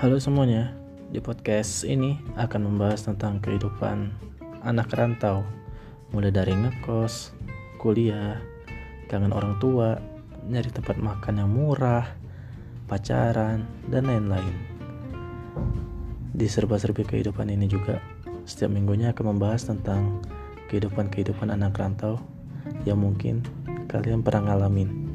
Halo semuanya, di podcast ini akan membahas tentang kehidupan anak rantau, mulai dari ngekos, kuliah, kangen orang tua, nyari tempat makan yang murah, pacaran, dan lain-lain. Di serba-serbi kehidupan ini juga, setiap minggunya akan membahas tentang kehidupan-kehidupan anak rantau yang mungkin kalian pernah ngalamin.